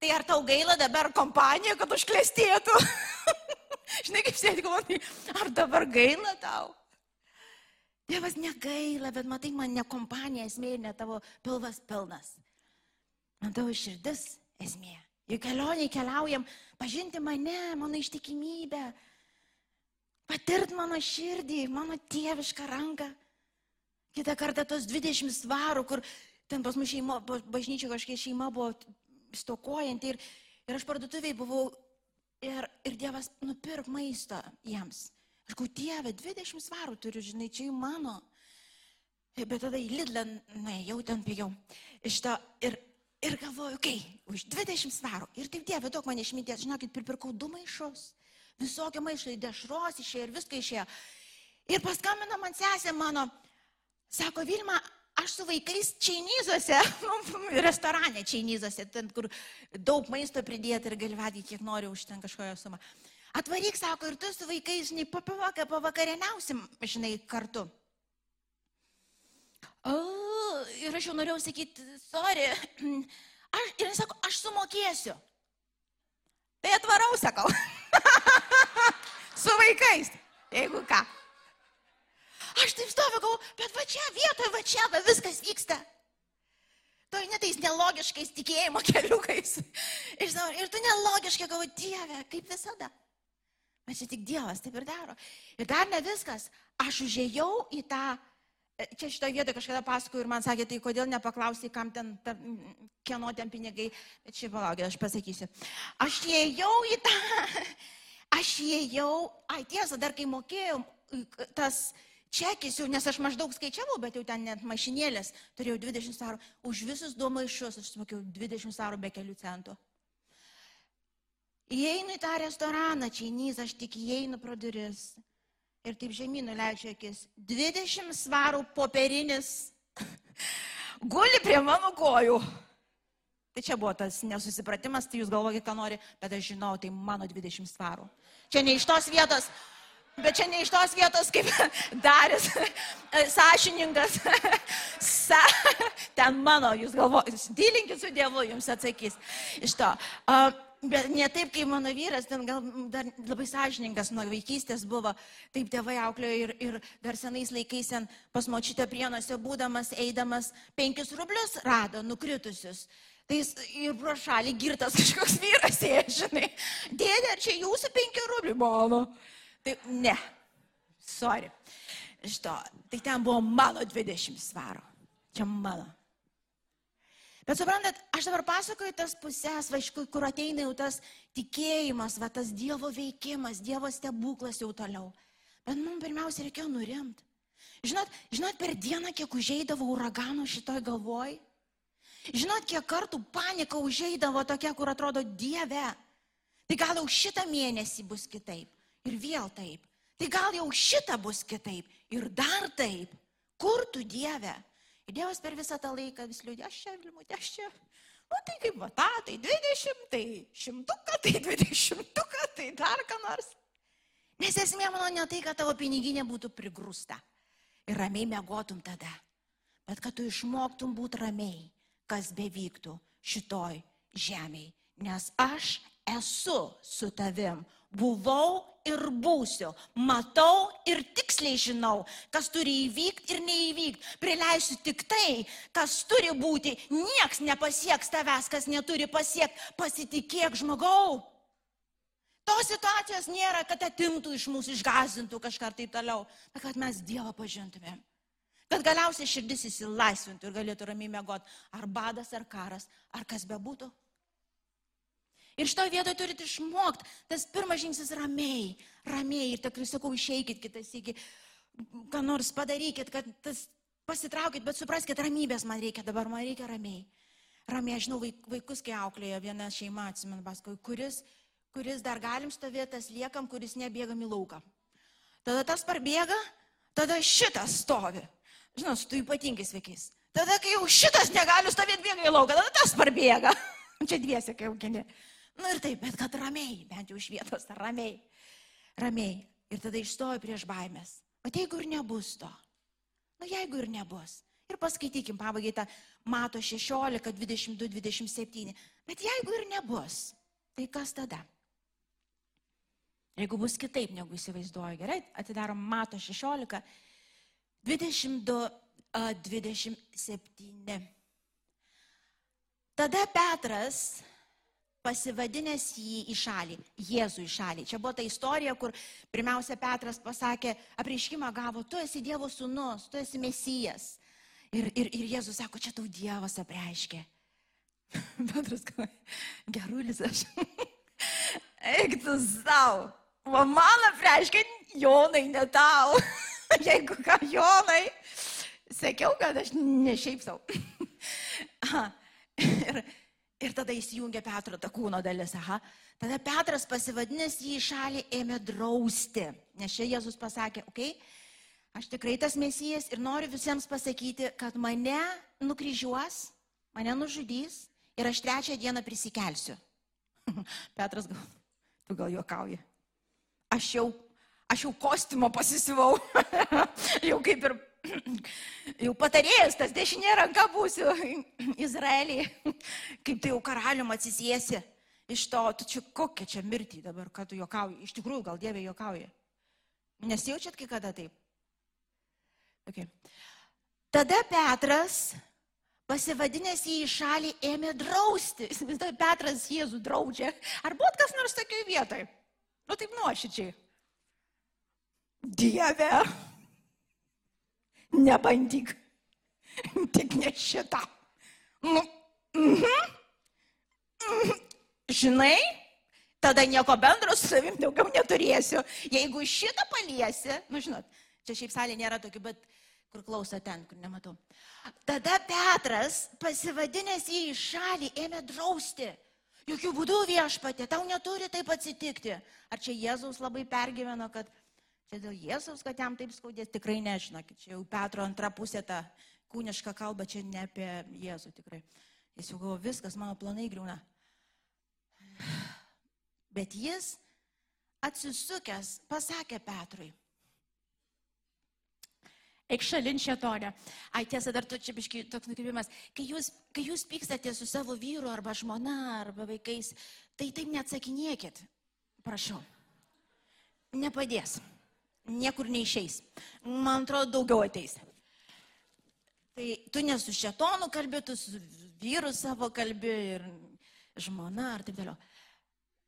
Tai ar tau gaila dabar kompanija, kad užklestėtų? Žinai, kaip sėdi galvoji, ar dabar gaila tau? Dievas negaila, bet matai, man ne kompanija esmė ir ne tavo pilvas pilnas. Man tavo širdis esmė. Juk kelionį keliaujam pažinti mane, mano ištikimybę, patirt mano širdį, mano tėvišką ranką. Kitą kartą tos 20 svarų, kur ten pas mus šeima, bažnyčio kažkiek šeima buvo stokojanti ir, ir aš parduotuviai buvau ir, ir Dievas nupirk maisto jiems. Aš gau, Dieve, 20 svarų turiu, žinai, čia jau mano. Bet tada į Lidlą, na, jau ten pigiau. Iš to ir Ir galvoju, okei, okay, už 20 svarų. Ir taip dieve, daug man išminties, žinokit, pripirkau du maišus. Visokio maišo dešros išėjo ir viską išėjo. Ir paskambino man sesė mano, sako Vilma, aš su vaikais Čeinyzuose, nu, restorane Čeinyzuose, ten, kur daug maisto pridėti ir gali valgyti, kiek nori už ten kažkokią sumą. Atvaryk, sako, ir tu su vaikais, žinai, pavakarieniausim, žinai, kartu. O, ir aš jau norėjau sakyti, sorry. Aš, ir jis sako, aš sumokėsiu. Tai atvarau, sakau. Su vaikais. Jeigu ką. Aš taip stoviu, galvoju, bet va čia vietoje, va čia, va viskas vyksta. Tu netais nelogiškais tikėjimo keliukais. Ir, ir tu nelogiškai galvoji, Dieve, kaip visada. Bet čia tik Dievas taip ir daro. Ir dar ne viskas. Aš užėjau į tą Čia šitoje vietoje kažkada pasakoju ir man sakė, tai kodėl nepaklausai, kam ten, ta, kieno ten pinigai, bet šiaip palaukit, aš pasakysiu. Aš įėjau į tą, aš įėjau, ai tiesa, dar kai mokėjau tas čekis jau, nes aš maždaug skaičiavau, bet jau ten net mašinėlės, turėjau 20 svarų, už visus du maišus aš sumokėjau 20 svarų be kelių centų. Įeinu į tą restoraną, čia įnys, aš tik įeinu pro duris ir taip žemynų leidžia akis. 20 svarų popierinis guli prie mano kojų. Tai čia buvo tas nesusipratimas, tai jūs galvokite, ką nori, bet aš žinau, tai mano 20 svarų. Čia ne iš tos vietos, bet čia ne iš tos vietos, kaip Daris, sąžininkas, sa, ten mano, jūs galvojate, dylinkit su Dievu, jums atsakys. Iš to. Uh, bet ne taip, kaip mano vyras, ten gal dar labai sąžininkas nuo vaikystės buvo, taip tėvai auklėjo ir, ir dar senais laikais ten pas močytę prienuose būdamas, eidamas, penkis rublius rado nukritusius. Tai jis ir pro šalį girtas kažkoks vyras, jie, žinai, dėdė, ar čia jūsų penki rubliai mano? Tai ne, sorry. Šito, tai ten buvo mano 20 svaro. Čia mano. Bet suprantat, aš dabar pasakoju tas pusės, va, kur ateina jau tas tikėjimas, va, tas Dievo veikimas, Dievo stebuklas jau toliau. Bet mums pirmiausia reikėjo nurimti. Žinot, žinot, per dieną kiek užeidavo uraganų šitoj galvoj? Žinot, kiek kartų panika užeidavo tokia, kur atrodo Dieve. Tai gal jau šitą mėnesį bus kitaip. Ir vėl taip. Tai gal jau šitą bus kitaip. Ir dar taip. Kur tu Dieve? Ir Dievas per visą tą laiką vis liūdė, aš čia, Vilmutė, aš čia. Nu tai kaip va, ta, tai 20, tai šimtuką, tai 20, tai dar ką nors. Nes esmė mano ne tai, kad tavo piniginė būtų prigrūsta ir ramiai mėgotum tada, bet kad tu išmoktum būti ramiai, kas bevyktų šitoj žemėje. Nes aš esu su tavim, buvau ir būsiu, matau ir tiksliai žinau, kas turi įvykti ir neįvykti. Prileisiu tik tai, kas turi būti, nieks nepasieks tavęs, kas neturi pasiekti. Pasitikėk žmogau. Tos situacijos nėra, kad atimtų iš mūsų, išgazintų kažką taip toliau, bet kad mes Dievą pažintumėm. Kad galiausiai širdis įsilaisvintų ir galėtų ramiai mėgoti, ar badas, ar karas, ar kas bebūtų. Ir šitoje vietoje turite išmokti, tas pirmas žingsnis ramiai, ramiai. Ir tikrai sakau, išeikit kitas iki, ką nors padarykit, kad tas pasitraukit, bet supraskite, ramybės man reikia dabar, man reikia ramiai. Ramiai, aš žinau, vaikus, kai auklėja viena šeima, atsimenu, paskui, kuris, kuris dar galim stovėti, tas liekam, kuris nebėgam į lauką. Tada tas parbėga, tada šitas stovi. Žinau, su tu ypatingais vaikais. Tada, kai jau šitas negali stovėti, bėga į lauką, tada tas parbėga. Čia dviese, kai keli. Nu ir taip, bet kad ramiai, bent jau iš vietos, ramiai. Ramiai. Ir tada išstoju prieš baimės. O jeigu ir nebus to? Nu jeigu ir nebus. Ir paskaitykim pabaigai tą mato 16, 22, 27. Bet jeigu ir nebus, tai kas tada? Jeigu bus kitaip negu įsivaizduoju, gerai, atidarom mato 16, 22, 27. Tada Petras pasivadinęs jį į šalį, Jėzų į šalį. Čia buvo ta istorija, kur pirmiausia Petras pasakė, apreiškimą gavo, tu esi Dievo sūnus, tu esi Mesijas. Ir, ir, ir Jėzus sako, čia tau Dievas apreiškė. Petras, gerulis aš. Eik tu savo. O man apreiškė, Jonai, ne tau. Jeigu ką, Jonai. Sakiau, kad aš ne šiaip savo. ir, Ir tada įsijungia Petro ta kūno dalis. Aha. Tada Petras pasivadinęs jį į šalį ėmė drausti. Nes čia Jėzus pasakė, okei, okay, aš tikrai tas mesijas ir noriu visiems pasakyti, kad mane nukryžiuos, mane nužudys ir aš trečią dieną prisikelsiu. Petras gal, tu gal juokauji. Aš jau, aš jau kostiumo pasisivau. jau kaip ir jau patarėjas, tas dešinė ranka būsiu Izraelį, kaip tai jau karalium atsisiesi iš to, tu čia kokia čia mirtį dabar, kad tu juokauji. Iš tikrųjų, gal Dievė juokauja. Nesijaučiat kai kada taip? Okay. Tada Petras, pasivadinęs jį į šalį, ėmė drausti. Įsivaizduoju, Petras Jėzų draudžia. Ar buvo kas nors tokioje vietoje? Nu taip nuoširdžiai. Dieve, nebandyk. Tik ne šitą. Nu, mhm. Mhm. Žinai, tada nieko bendro su savim daugiau neturėsiu. Jeigu šitą paliesi, nu žinot, čia šiaip salė nėra tokia, bet kur klauso ten, kur nematau. Tada Petras, pasivadinęs jį į šalį, ėmė drausti. Jokių būdų viešpatė, tau neturi taip atsitikti. Ar čia Jėzaus labai pergyveno, kad Čia dėl Jėzaus, kad jam taip skaudės, tikrai nežinokit. Čia jau Petro antra pusė ta kūniška kalba, čia ne apie Jėzų tikrai. Jis jau galvo, viskas, mano planai griūna. Bet jis atsisukęs pasakė Petrui. Eik šalin šėtonė. Ai tiesa, dar tu čia biškai toks nukrypimas. Kai jūs, kai jūs pykstate su savo vyru arba žmona arba vaikais, tai taip neatsakinėkit. Prašau. Nepadės niekur neišeis. Man atrodo, daugiau ateis. Tai tu nesu šetonu kalbė, tu su vyru savo kalbė ir žmona ar taip toliau.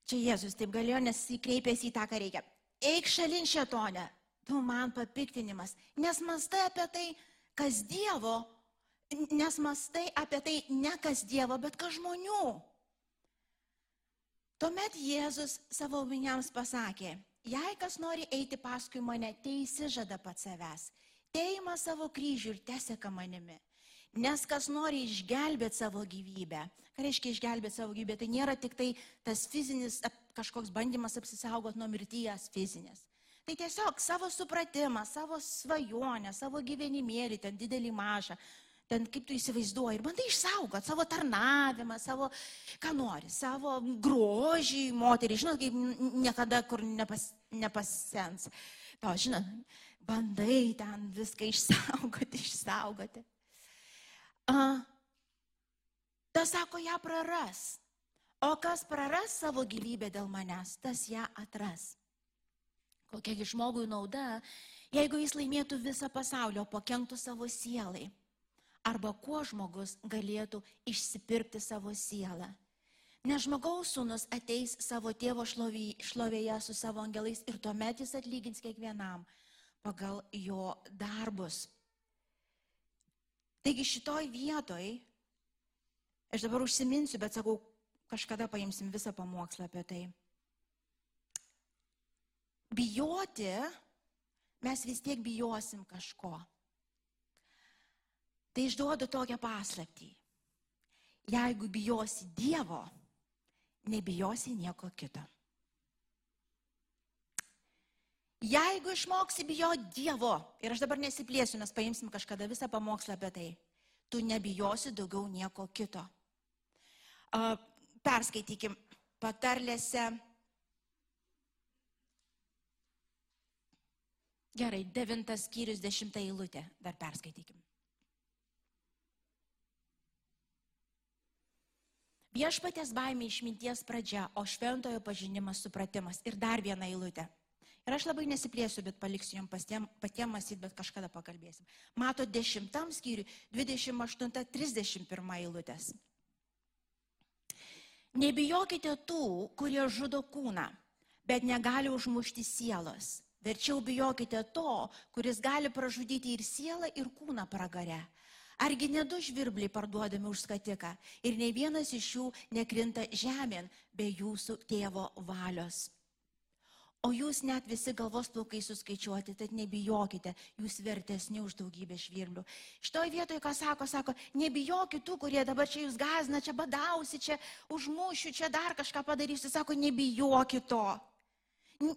Čia Jėzus taip galėjo, nes jis kreipėsi į tą, ką reikia. Eik šalin šetonę, tu man papiktinimas, nes mastai apie tai, kas Dievo, nes mastai apie tai ne kas Dievo, bet kas žmonių. Tuomet Jėzus savo miniams pasakė, Jei kas nori eiti paskui mane, įsižada pats savęs, teima savo kryžių ir teseka manimi. Nes kas nori išgelbėti savo gyvybę, ką reiškia išgelbėti savo gyvybę, tai nėra tik tai tas fizinis kažkoks bandymas apsisaugot nuo mirties fizinės. Tai tiesiog savo supratimą, savo svajonę, savo gyvenimėlį, ten didelį mažą, ten kaip tu įsivaizduoji ir bandai išsaugot savo tarnavimą, savo, ką nori, savo grožį, moterį, žinot, kaip niekada kur nepas, nepasens. To, žinot, bandai ten viską išsaugoti, išsaugoti. A, tas sako, ją praras. O kas praras savo gyvybę dėl manęs, tas ją atras. Kokia žmogui nauda, jeigu jis laimėtų visą pasaulį, o pakenktų savo sielai. Arba kuo žmogus galėtų išsipirkti savo sielą. Nes žmogaus sūnus ateis savo tėvo šlovėje su savo angelais ir tuomet jis atlygins kiekvienam pagal jo darbus. Taigi šitoj vietoj, aš dabar užsiminsiu, bet sakau, kažkada paimsim visą pamokslą apie tai. Bijoti, mes vis tiek bijosim kažko. Tai išduodu tokią paslaptį. Jeigu bijosi Dievo, nebijosi nieko kito. Jeigu išmoksi bijoti Dievo, ir aš dabar nesiplėsiu, mes paimsim kažkada visą pamokslą apie tai, tu nebijosi daugiau nieko kito. Perskaitykim patarlėse. Gerai, devintas skyrius, dešimta eilutė, dar perskaitykim. Viešpatės baimė išminties pradžia, o šventojo pažinimas supratimas. Ir dar viena eilutė. Ir aš labai nesiplėsiu, bet paliksiu jums patiems mąstyti, bet kažkada pakalbėsim. Mato 10 skyriui 28-31 eilutės. Nebijokite tų, kurie žudo kūną, bet negali užmušti sielos. Verčiau bijokite to, kuris gali pražudyti ir sielą, ir kūną pragare. Argi ne du žvirbliai parduodami už skatiką ir nei vienas iš jų nekrinta žemėn be jūsų tėvo valios. O jūs net visi galvos plaukai suskaičiuoti, tad nebijokite, jūs vertesni už daugybę žvirblių. Šitoje vietoje, ką sako, sako, nebijokit tų, kurie dabar čia jūs gazina, čia badausi, čia užmušiu, čia dar kažką padarysiu. Sako, nebijokit to.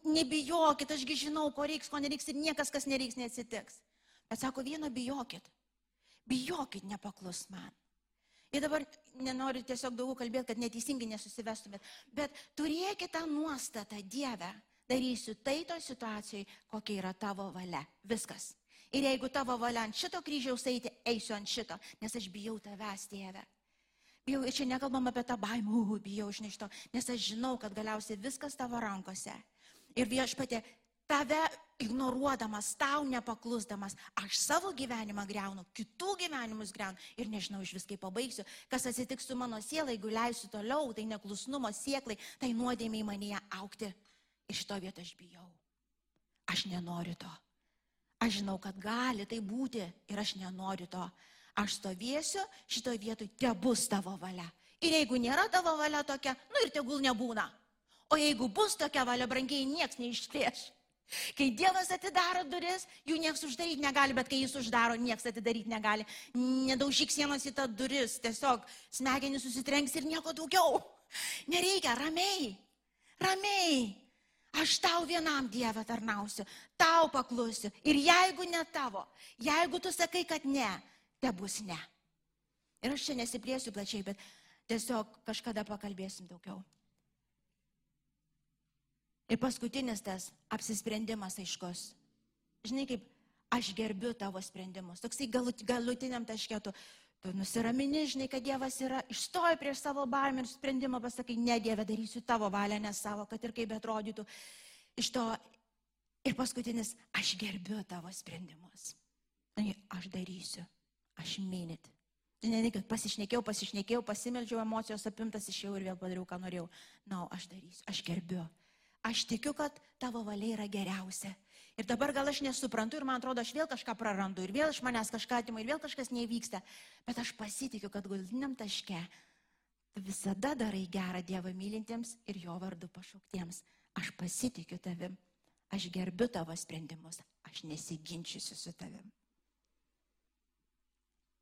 Nebijokit, ašgi žinau, ko reiks, ko nereiks ir niekas, kas nereiks, neatsitiks. Bet sako, vieną bijokit bijokit nepaklus man. Ir dabar nenoriu tiesiog daugiau kalbėti, kad neteisingai nesusivestumėt, bet turėkite tą nuostatą Dievę. Darysiu tai to situacijai, kokia yra tavo valia. Viskas. Ir jeigu tavo valia ant šito kryžiaus eiti, eisiu ant šito, nes aš bijau tavęs, Dieve. Bijau, ir čia nekalbam apie tą baimę, bijau iš nešto, nes aš žinau, kad galiausiai viskas tavo rankose. Ir viešpatė tave ignoruodamas, tau nepaklusdamas, aš savo gyvenimą greunu, kitų gyvenimus greunu ir nežinau iš vis kaip pabaigsiu, kas atsitiks su mano siela, jeigu leisiu toliau, tai neklusnumo sieklai, tai nuodėmiai manėje aukti. Ir šito vietą aš bijau. Aš nenoriu to. Aš žinau, kad gali tai būti ir aš nenoriu to. Aš stovėsiu šito vietoj, te bus tavo valia. Ir jeigu nėra tavo valia tokia, nu ir tegul nebūna. O jeigu bus tokia valia, brangiai, nieks neišplėš. Kai Dievas atidaro duris, jų niekas uždaryti negali, bet kai jis uždaro, niekas atidaryti negali. Nedaužyk sienos į tą duris, tiesiog smegenys susitrenks ir nieko daugiau. Nereikia, ramiai, ramiai. Aš tau vienam Dievą tarnausiu, tau paklusiu. Ir jeigu ne tavo, jeigu tu sakai, kad ne, te bus ne. Ir aš čia nesiplėsiu plačiai, bet tiesiog kažkada pakalbėsim daugiau. Ir paskutinis tas apsisprendimas aiškus. Žinai, kaip aš gerbiu tavo sprendimus. Toksai galut, galutiniam taškėtų. Tu nusiramini, žinai, kad Dievas yra, išstoji prieš savo baimę ir sprendimą pasakai, ne Dieve, darysiu tavo valią, ne savo, kad ir kaip atrodytų. Iš to ir paskutinis, aš gerbiu tavo sprendimus. Aš darysiu, aš minit. Ne, ne, kad pasišnekėjau, pasišnekėjau, pasimeldžiau, emocijos apimtas išėjau ir vėl padariau, ką norėjau. Na, no, aš darysiu, aš gerbiu aš tikiu, kad tavo valia yra geriausia. Ir dabar gal aš nesuprantu ir man atrodo, aš vėl kažką prarandu ir vėl iš manęs kažką atima ir vėl kažkas nevyksta. Bet aš pasitikiu, kad galutiniam taške tu visada darai gerą Dievą mylintiems ir jo vardu pašauktiems. Aš pasitikiu tavim, aš gerbiu tavo sprendimus, aš nesiginčiusiu su tavim.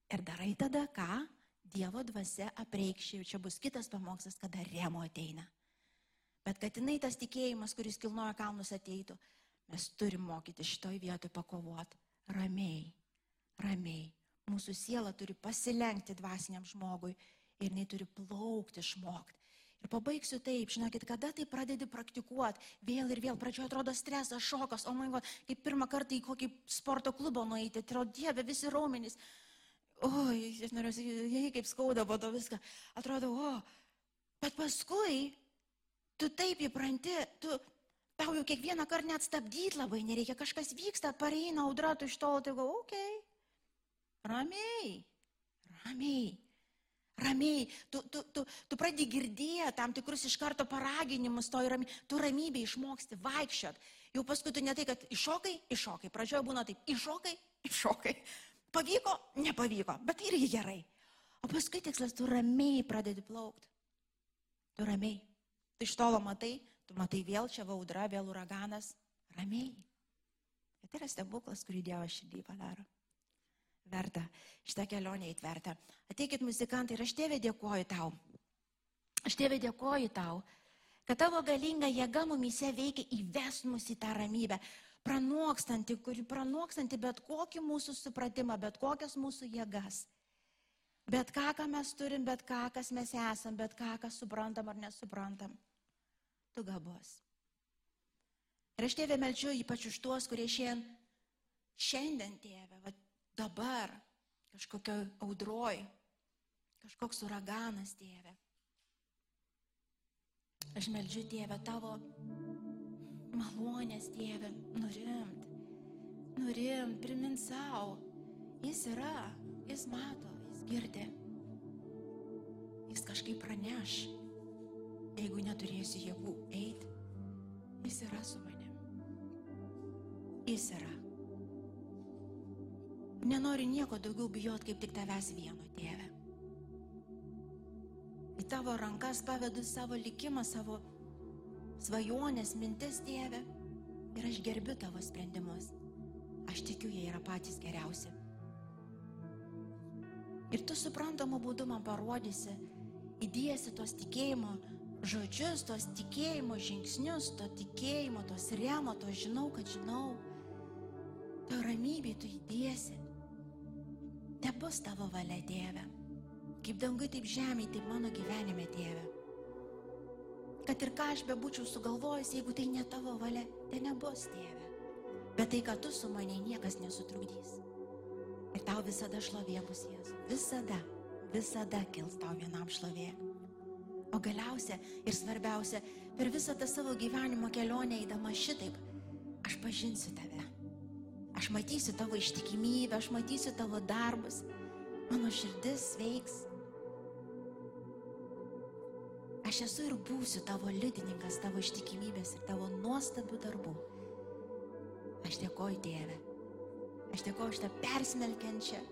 Ir darai tada ką? Dievo dvasia apreikščiai, čia bus kitas pamokslas, kada remo ateina. Bet kad jinai tas tikėjimas, kuris kilnoja kalnus ateitų, mes turim mokyti šitoj vietoj pakovoti ramiai, ramiai. Mūsų siela turi pasilenkti dvasiniam žmogui ir jinai turi plaukti išmokti. Ir pabaigsiu taip, žinokit, kada tai pradedi praktikuoti, vėl ir vėl, pradžioje atrodo stresas, šokas, o man, kaip pirmą kartą į kokį sporto klubą nueiti, atrodo, dieve, visi raumenys. Oi, aš noriu, jei kaip skauda po to viską. Atrodo, o, bet paskui tu taip įpranti, tu, tau jau kiekvieną kartą net stabdyti labai nereikia, kažkas vyksta, pareina audra, tu iš tolo, tai go, okei, okay. ramiai, ramiai ramiai, tu, tu, tu, tu pradedi girdėti tam tikrus iš karto paraginimus, to rami, tu ramybė išmoksti vaikščiot. Jau paskui tu ne tai, kad iššokai, iššokai. Pradžioje būna taip, iššokai, iššokai. Pavyko, nepavyko, bet irgi gerai. O paskui tikslas, tu ramiai pradedi plaukti. Tu ramiai. Tu iš tolo matai, tu matai vėl čia vaudra, vėl uraganas. Ramiai. Ir tai yra stebuklas, kurį Dievas širdį padaro verta, šitą kelionę įtverta. Ateikit muzikantai ir aš tėvė dėkoju tau. Aš tėvė dėkoju tau, kad tavo galinga jėga mumise veikia įves mus į tą ramybę, pranokstanti, kuri pranokstanti bet kokį mūsų supratimą, bet kokias mūsų jėgas. Bet ką, ką mes turim, bet ką, kas mes esam, bet ką, kas suprantam ar nesuprantam. Tu gabos. Ir aš tėvė melčiu ypač už tuos, kurie šiandien, šiandien tėvė, va, dabar kažkokio audroj, kažkoks uraganas, tėve. Aš meldžiu, tėve, tavo malonės, tėve, nurimt, nurimt, primint savo. Jis yra, jis mato, jis girdi. Jis kažkaip praneš, jeigu neturėsiu jėgų eiti. Jis yra su manim. Jis yra. Nenoriu nieko daugiau bijot, kaip tik tavęs vieno, tėve. Į tavo rankas pavedu savo likimą, savo svajonės, mintis, tėve. Ir aš gerbiu tavo sprendimus. Aš tikiu, jie yra patys geriausi. Ir tu suprantamu būdu man parodysi, įdėsi tos tikėjimo žodžius, tos tikėjimo žingsnius, to tikėjimo, tos remo, to žinau, kad žinau. To ramybė tu įdėsi. Tebus tavo valia, tėve. Kaip dangai, taip žemė, taip mano gyvenime, tėve. Kad ir ką aš bebūčiau sugalvojęs, jeigu tai ne tavo valia, tai nebus, tėve. Bet tai, kad tu su manė niekas nesutrukdys. Ir tau visada šlovė bus Jėzus. Visada, visada kils tau vienam šlovė. O galiausia ir svarbiausia, per visą tą savo gyvenimo kelionę eidama šitaip, aš pažinsiu tave. Aš matysiu tavo ištikimybę, aš matysiu tavo darbus, mano širdis veiks. Aš esu ir būsiu tavo liudininkas, tavo ištikimybės ir tavo nuostabių darbų. Aš dėkoju Tėve. Aš dėkoju už tą persmelkiančią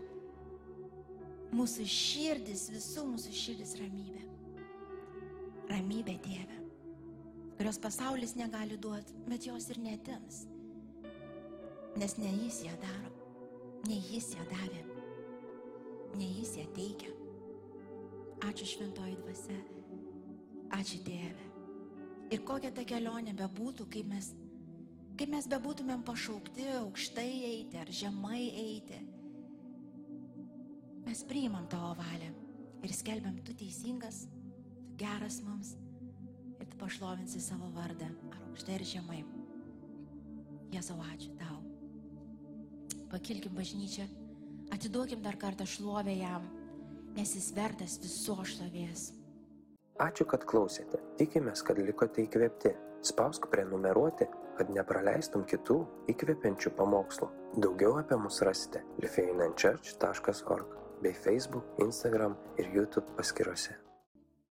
mūsų širdis, visų mūsų širdis ramybę. Ramybė Tėve, kurios pasaulis negali duoti, bet jos ir netims nes ne jis ją daro, ne jis ją davė, ne jis ją teikia. Ačiū šventoji dvasia, ačiū Tėve. Ir kokia ta kelionė bebūtų, kaip mes, kaip mes bebūtumėm pašaukti aukštai eiti ar žemai eiti, mes priimam tavo valią ir skelbiam, tu teisingas, geras mums ir tu pašlovinsi savo vardą ar aukštai ir žemai. Jėzau, ačiū tau pakilkim bažnyčią, atiduokim dar kartą šlovę jam, nes jis vertas viso šlovės. Ačiū, kad klausėte. Tikimės, kad likote įkvėpti. Spausk prenumeruoti, kad nepraleistum kitų įkvepiančių pamokslų. Daugiau apie mus rasite lifeinanchurch.org bei Facebook, Instagram ir YouTube paskiruose.